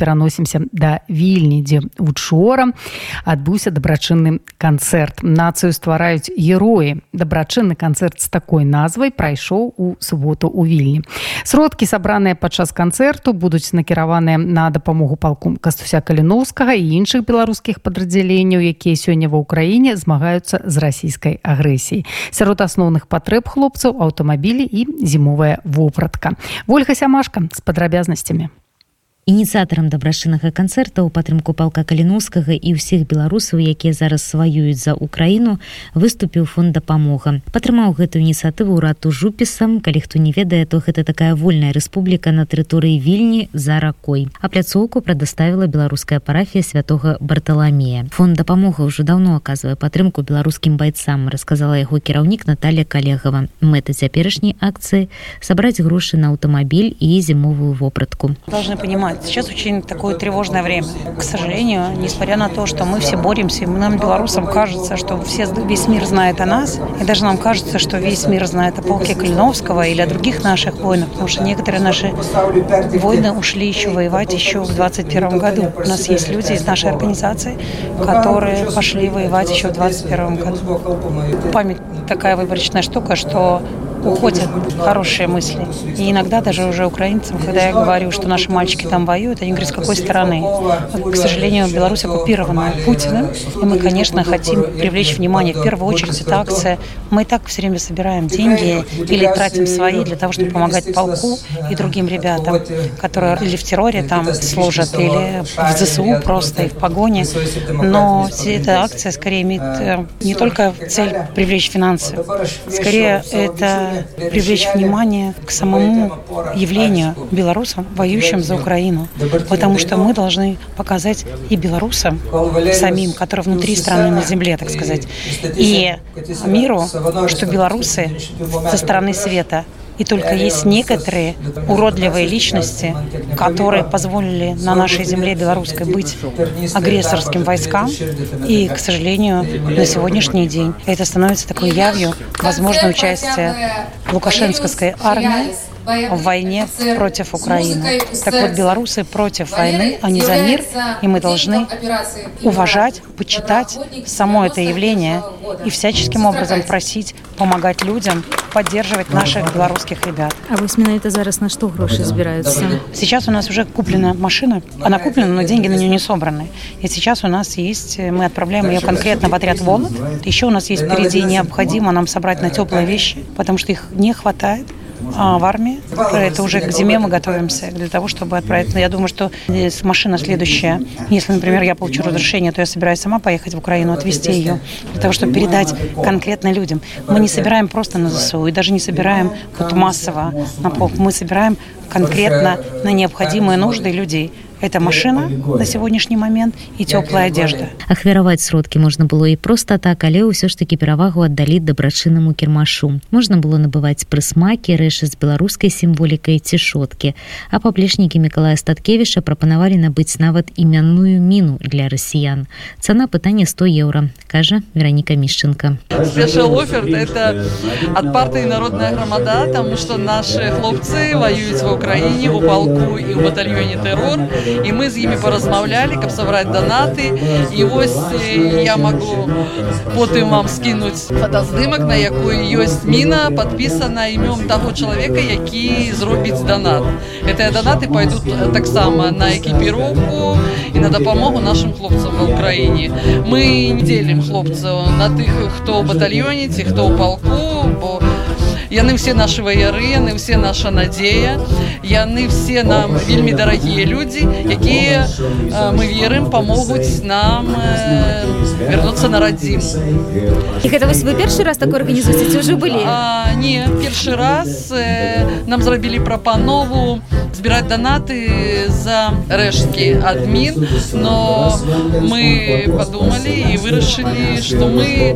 Пераносімся да вільні дзе учора адбыўся дабрачынны канцэрт. Нацыю ствараюць героі. Дабрачынны канцэрт з такой назвай прайшоў у суботу у вільні. Сродкі сабраныя падчас канцэрту будуць накіраваныя на дапамогу палку кастуся каліноўскага і іншых беларускіх падраздзяленняў якія сёння ва ўкраіне змагаюцца з расійскай агрэсіяй. Сярод асноўных патрэб хлопцаў аўтамабілі і зімовая вопратка. Ольга сямашка з падрабязнасцямі ініцыятарам дабрачыннага канцэрта ў падтрымку палка каліноўскага і ўсіх беларусаў якія зараз сваююць за ўкраіну выступіў фонд дапамога. Падтрымаў гэтую ініцыятыву ўрад жупісам. Калі хто не ведае то гэта такая вольная рэспубліка на тэрыторыі вільні за ракой. А пляцоўку прадаставіла беларуская парафія святого барталамея фонд дапамога ўжо даўно аказвае падтрымку беларускім байцам расказала яго кіраўнік Наталья калегава. Мэта цяперашняй акцыі сабраць грошы на аўтамабіль і зімовую вопратку. Должны понимать Сейчас очень такое тревожное время. К сожалению, несмотря на то, что мы все боремся, нам, белорусам, кажется, что все, весь мир знает о нас, и даже нам кажется, что весь мир знает о полке Калиновского или о других наших воинах, потому что некоторые наши воины ушли еще воевать еще в 21 году. У нас есть люди из нашей организации, которые пошли воевать еще в 21 году. Память такая выборочная штука, что уходят хорошие мысли. И иногда даже уже украинцам, когда я говорю, что наши мальчики там воюют, они говорят, с какой стороны. К сожалению, Беларусь оккупирована Путиным, и мы, конечно, хотим привлечь внимание. В первую очередь, это акция. Мы и так все время собираем деньги или тратим свои для того, чтобы помогать полку и другим ребятам, которые или в терроре там служат, или в ЗСУ просто, и в погоне. Но эта акция скорее имеет э, не только цель привлечь финансы, скорее это привлечь внимание к самому явлению белорусам, воюющим за Украину. Потому что мы должны показать и белорусам самим, которые внутри страны на земле, так сказать, и миру, что белорусы со стороны света и только есть некоторые уродливые личности, которые позволили на нашей земле белорусской быть агрессорским войскам. И, к сожалению, на сегодняшний день это становится такой явью, возможно, участие Лукашенковской армии в войне против Украины. Так вот, белорусы против войны, они за мир, и мы должны уважать, почитать само это явление и всяческим образом просить помогать людям, поддерживать наших белорусских ребят. А вы это зараз на что гроши собираются? Сейчас у нас уже куплена машина. Она куплена, но деньги на нее не собраны. И сейчас у нас есть, мы отправляем ее конкретно в отряд «Волод». Еще у нас есть впереди необходимо нам собрать на теплые вещи, потому что их не хватает а, в армии. Это уже к зиме мы готовимся для того, чтобы отправить. Я думаю, что машина следующая. Если, например, я получу разрешение, то я собираюсь сама поехать в Украину, отвезти ее, для того, чтобы передать конкретно людям. Мы не собираем просто на ЗСУ и даже не собираем вот массово на полк. Мы собираем конкретно на необходимые нужды людей. Это машина на сегодняшний момент і цёплая одежда. Ахвяраваць сродкі можна было і проста так, але ўсё ж такі перавагу аддалі дабрачыннаму кірмашу. Можна было набываць прысмакі, рэшы з беларускай сімволікай ці шоткі. А паплечнікі Миколая Статкевіша прапанавалі набыць нават імянную міну для расіян. Цана пытання 100 еўра, кажа Вераніка Мішчынка. Спешл оферт это ад партыі народная грамада, таму што нашы хлопцы ваююць ва ўкраіне у палку і ў батальёне тэрор І мы з імі паразмаўлялі каб сабраць данаты і вось я могу потым вам скінуць фотаздымак на якую ёсць міна подпісана імём таго чалавека які зробіць данат гэтыя данаты пойдут таксама на экіпіроўку і на дапамогу нашим хлопцам ва ўкраіне мы не дзелім хлопцаў на тых хто ў батальёне ці хто ў палку бо яны все наши ваяры яны все наша надзея яны все нам вельмі дарагія людзі якія мы верым помогуць нам вернуться на радзім і гэта вось вы першы раз такой арганізуеце уже былі а, не першы раз э, нам зрабілі прапанову збіраць данаты за рэшткі адмін но мы подумалі і вырашылі что мы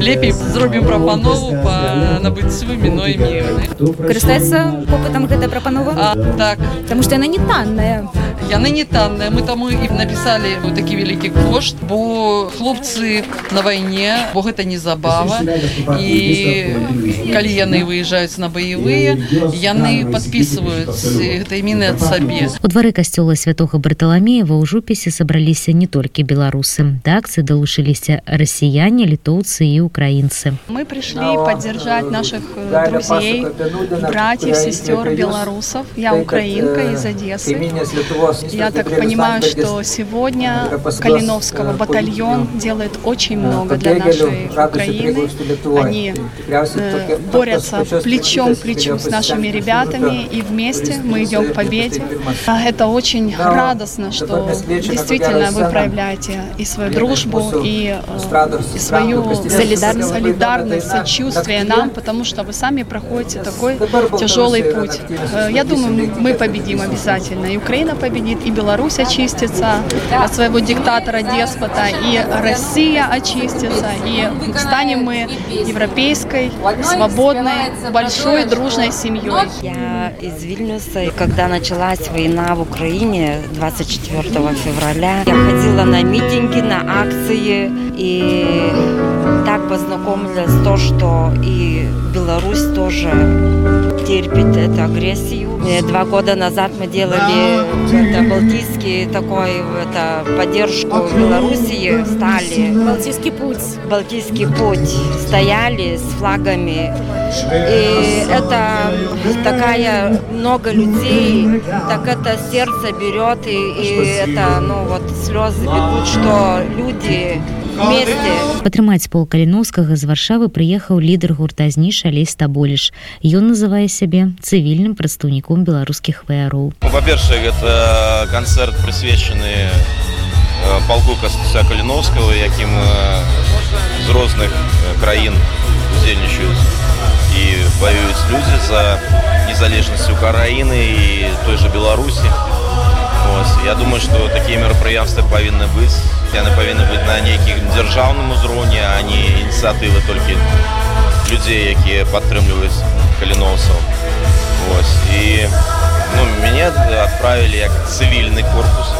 лепей зробім прапанову по набыццю міной мірны карыстаецца попытам гэта прапанова так потому что яна не танная яны не танныя мы таму і напісалі такі вялікі кошт бо хлопцы на вайне бо гэта не забава і калі яны выязджаюць на баявыя яны подписываюць гэтай міны ад сабе У двары касцёла святого Барталамеева ў жупісе сабраліся не толькі беларусы. Да акцыі далучыліся расіяне, літоўцы і украінцы. Мы пришли поддержать наших э, друзей, братьев, сестер белорусов. Я украинка из Одессы. Я так понимаю, что сегодня Калиновского батальон делает очень много для нашей Украины. Они э, борются плечом к плечу с нашими ребятами, и вместе мы идем к победе. А Это очень радостно, что действительно вы проявляете и свою дружбу, и, э, и свою солидарность, солидарность, сочувствие нам, потому что вы сами проходите такой тяжелый путь. Э, Я думаю, мы победим обязательно. И Украина победит, и Беларусь очистится от своего диктатора, деспота, и Россия очистится, и станем мы европейской, свободной, большой, дружной семьей. Я из Вильнюса. Когда началась война в Украине 24 февраля, я ходила на митинги, на акции и так познакомилась то, что и Беларусь тоже терпит эту агрессию. Два года назад мы делали это, балтийский такой это, поддержку Белоруссии, стали. Балтийский путь. Балтийский путь, стояли с флагами. И это такая много людей, так это сердце берет, и, и это, ну вот, слезы бегут, что люди Падтрымаць пол каліноўскага з варшавы прыехаў лідар гурта зніш алей стаболіш. Ён называе сябе цывільным прадстаўніком беларускіх ваяроў. Ну, Па-першае, гэта канцэрт прысвечаны э, палку Кастуся Каліновскага, якім э, з розных э, краін удзельнічаюць і ваююць людзі за незалежнасць Украіны і той жа Беларусі. Ось. Я думаю, што такія мерапрыемствы павінны быць. Яны павінны быць на нейкім дзяржаўным узроўні, а не ініцыятывы толькі людзей, якія падтрымліваюць каліноўцаў. Ось. І ну, мяне адправілі як цывільны корпус.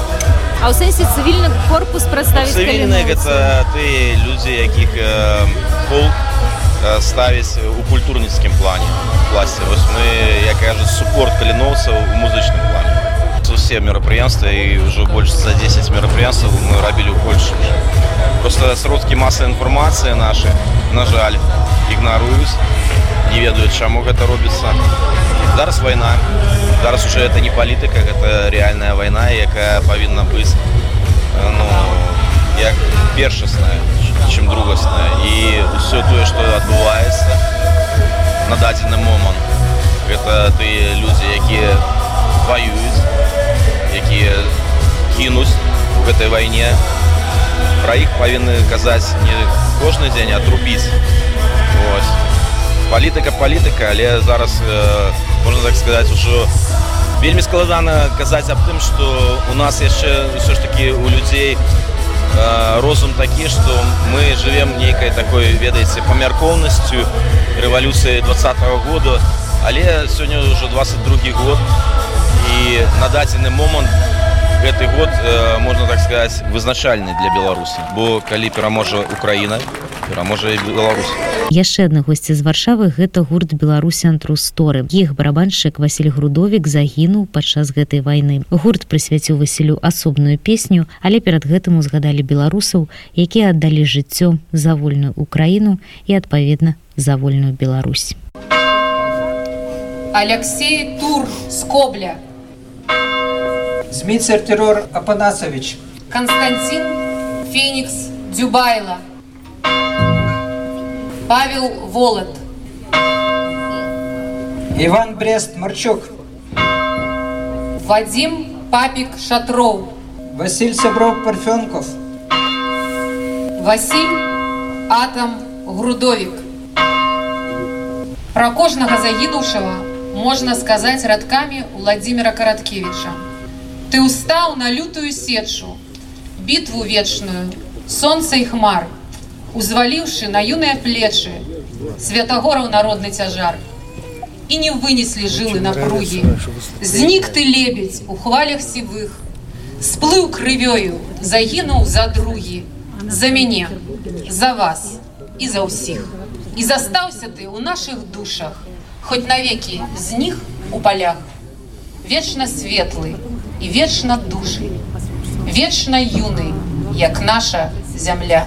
А ў сэнсе цывільны корпус прадставіць Цывільны гэта тыя людзі, якіх э, полк э, ставіць у культурніцкім плане пласце. Вось мы, як кажуць, супорт каліноўцаў у музычным плане. Усе мерапрыемствы і ўжо больш за 10 мерапрыемстваў мы рабілі ў Польшы. Просто сродкі масавай інфармацыі нашы, на жаль, ігнаруюць, не ведаюць, чаму гэта робіцца. Зараз вайна. Зараз уже это не палітыка, гэта рэальная вайна, якая павінна быць э, ну, як першасная, чым другасная. І ўсё тое, што адбываецца на дадзены момант, гэта тыя людзі, якія ваююць, якія кінуць у гэтай вайне. Пра іх павінны казаць не кожны дзень, а трубіць. Ось. Палітыка палітыка, але зараз э, можна так сказаць ужо вельмі складана казаць аб тым, што у нас яшчэ ўсё ж такі у людзей э, розум такі, што мы жывем нейкай такой ведаеце памяркоўнасцю рэвалюцыі двадцатого года, але сёння ўжо 22 год І на дадзены момант гэты год э, можна так сказаць вызначальны для беларусі бо калі пераможа украіна пераможа і беларусь Яшчэ адны госці з варшавы гэта гурт беларусян трусторы. Іх барабаншчык Васіль Грудовік загінуў падчас гэтай вайны. Гурт прысвяціў Васілю асобную песню, але перад гэтым узгадалі беларусаў, якія аддалі жыццё за вольную Украіну і адпаведна за вольную Беларусь. Алексей Тур Скобля, Зміцер террор Апанасович, Константин Феникс Дюбайло, Павел Волод, Иван Брест Марчук, Вадим Папик Шатров, Василь Сябров Парфенков, Василь Атом Грудовік. Про кожнага загінуўшага можна сказаць радкамі Владимира Караткевича. Ты устаў на лютую сечу, бітву вечную, сонца і хмар, узваліўшы на юныя плечы святагораў народны цяжар. І не вынеслі жылы напругі. Знік ты лебедь у хвалях сівых, сплыў крывёю, загінуў за другі, за мяне, за вас і за ўсіх. І застаўся ты ў нашых душах, хоць навекі з них у полях. Вечна светлы і вечна душы, вечна юны, як наша зямля.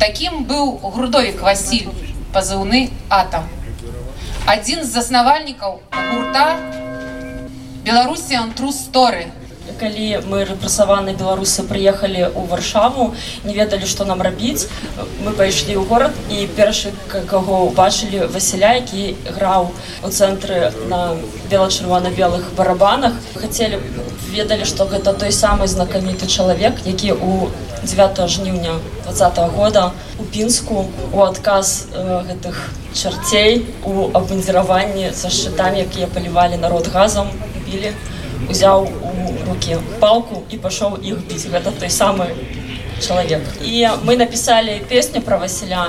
Такім быў грудовік Васіль, пазыўны атам. Адзін з заснавальнікаў гурта Беларусі Тру Сторы, калі мы рэпрасаваны беларусы прыехалі ў варшаву не ведалі што нам рабіць мы пайшлі ў горад і першы каго убачылі васіля які граў у цэнтры на бела-чырвона-белых барабанах хацелі ведалі што гэта той самы знакаміты чалавек які у 9 жніўня 20 -го года у пінску у адказ э, гэтых чарцей у абандзіраванні са шчытамі якія палівалі народ газам білі узяў у руки палку і пашоў іх біць. Гэта той самы чалавек. І мы напісалі песню про Васіля